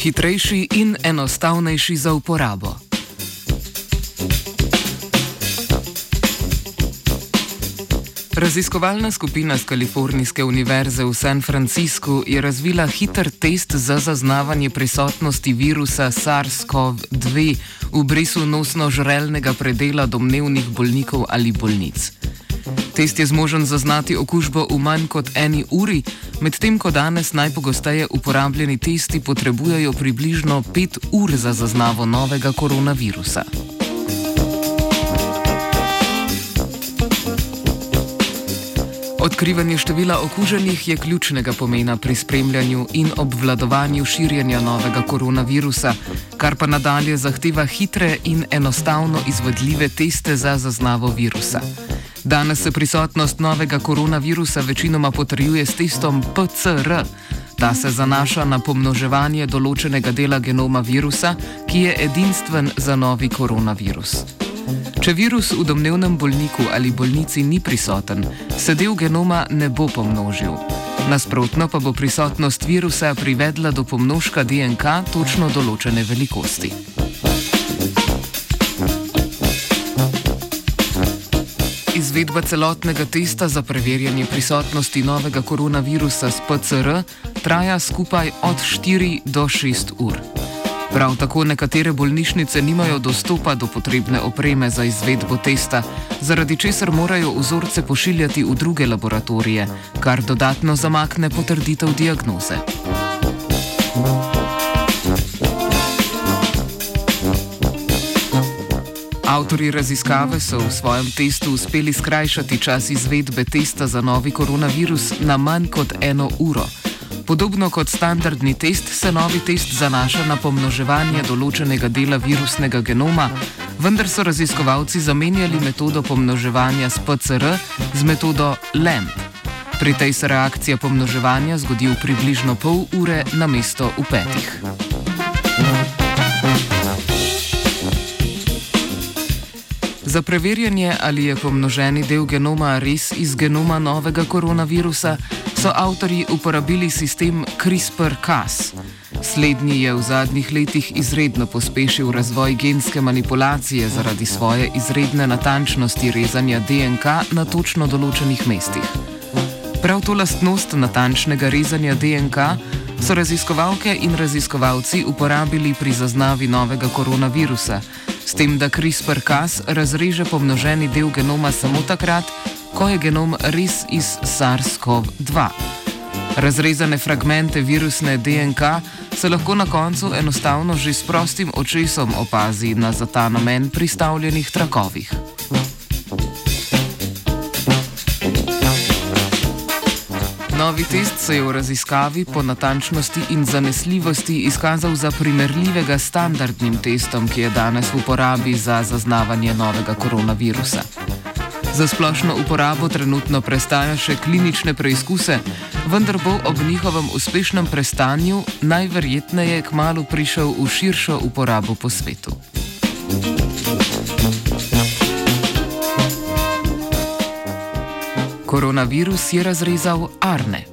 hitrejši in enostavnejši za uporabo. Raziskovalna skupina z Kalifornijske univerze v San Franciscu je razvila hiter test za zaznavanje prisotnosti virusa SARS-CoV-2 v brisu nosno-žrelnega predela domnevnih bolnikov ali bolnic. Test je zmožen zaznati okužbo v manj kot eni uri, medtem ko danes najpogosteje uporabljeni testi potrebujejo približno 5 ur za zaznavo novega koronavirusa. Odkrivanje števila okuženih je ključnega pomena pri spremljanju in obvladovanju širjenja novega koronavirusa, kar pa nadalje zahteva hitre in enostavno izvedljive teste za zaznavo virusa. Danes se prisotnost novega koronavirusa večinoma potrjuje s testom PCR. Ta se zanaša na pomnoževanje določenega dela genoma virusa, ki je edinstven za novi koronavirus. Če virus v domnevnem bolniku ali bolnici ni prisoten, se del genoma ne bo pomnožil. Nasprotno pa bo prisotnost virusa privedla do pomnožka DNK točno določene velikosti. Izvedba celotnega testa za preverjanje prisotnosti novega koronavirusa s PCR traja skupaj od 4 do 6 ur. Prav tako nekatere bolnišnice nimajo dostopa do potrebne opreme za izvedbo testa, zaradi česar morajo vzorce pošiljati v druge laboratorije, kar dodatno zamakne potrditev diagnoze. Avtori raziskave so v svojem testu uspeli skrajšati čas izvedbe testa za novi koronavirus na manj kot eno uro. Podobno kot standardni test, se novi test zanaša na pomnoževanje določenega dela virusnega genoma, vendar so raziskovalci zamenjali metodo pomnoževanja s PCR z metodo LAMP. Pri tej se reakcija pomnoževanja zgodi v približno pol ure na mesto v petih. Za preverjanje, ali je pomnoženi del genoma res iz genoma novega koronavirusa, so avtori uporabili sistem CRISPR-Cas. Slednji je v zadnjih letih izredno pospešil razvoj genske manipulacije zaradi svoje izredne natančnosti rezanja DNK na točno določenih mestih. Prav to lastnost natančnega rezanja DNK so raziskovalke in raziskovalci uporabili pri zaznavi novega koronavirusa, s tem, da CRISPR-Cas razreže pomnoženi del genoma samo takrat, ko je genom res iz SARS-CoV-2. Razrezane fragmente virusne DNK se lahko na koncu enostavno že s prostim očesom opazi na za ta namen pristavljenih trakovih. Novi test se je v raziskavi po natančnosti in zanesljivosti izkazal za primerljivega standardnim testom, ki je danes v uporabi za zaznavanje novega koronavirusa. Za splošno uporabo trenutno prestaja še klinične preizkuse, vendar bo ob njihovem uspešnem prestanju najverjetneje kmalo prišel v širšo uporabo po svetu. Koronavirus je razrezal Arne.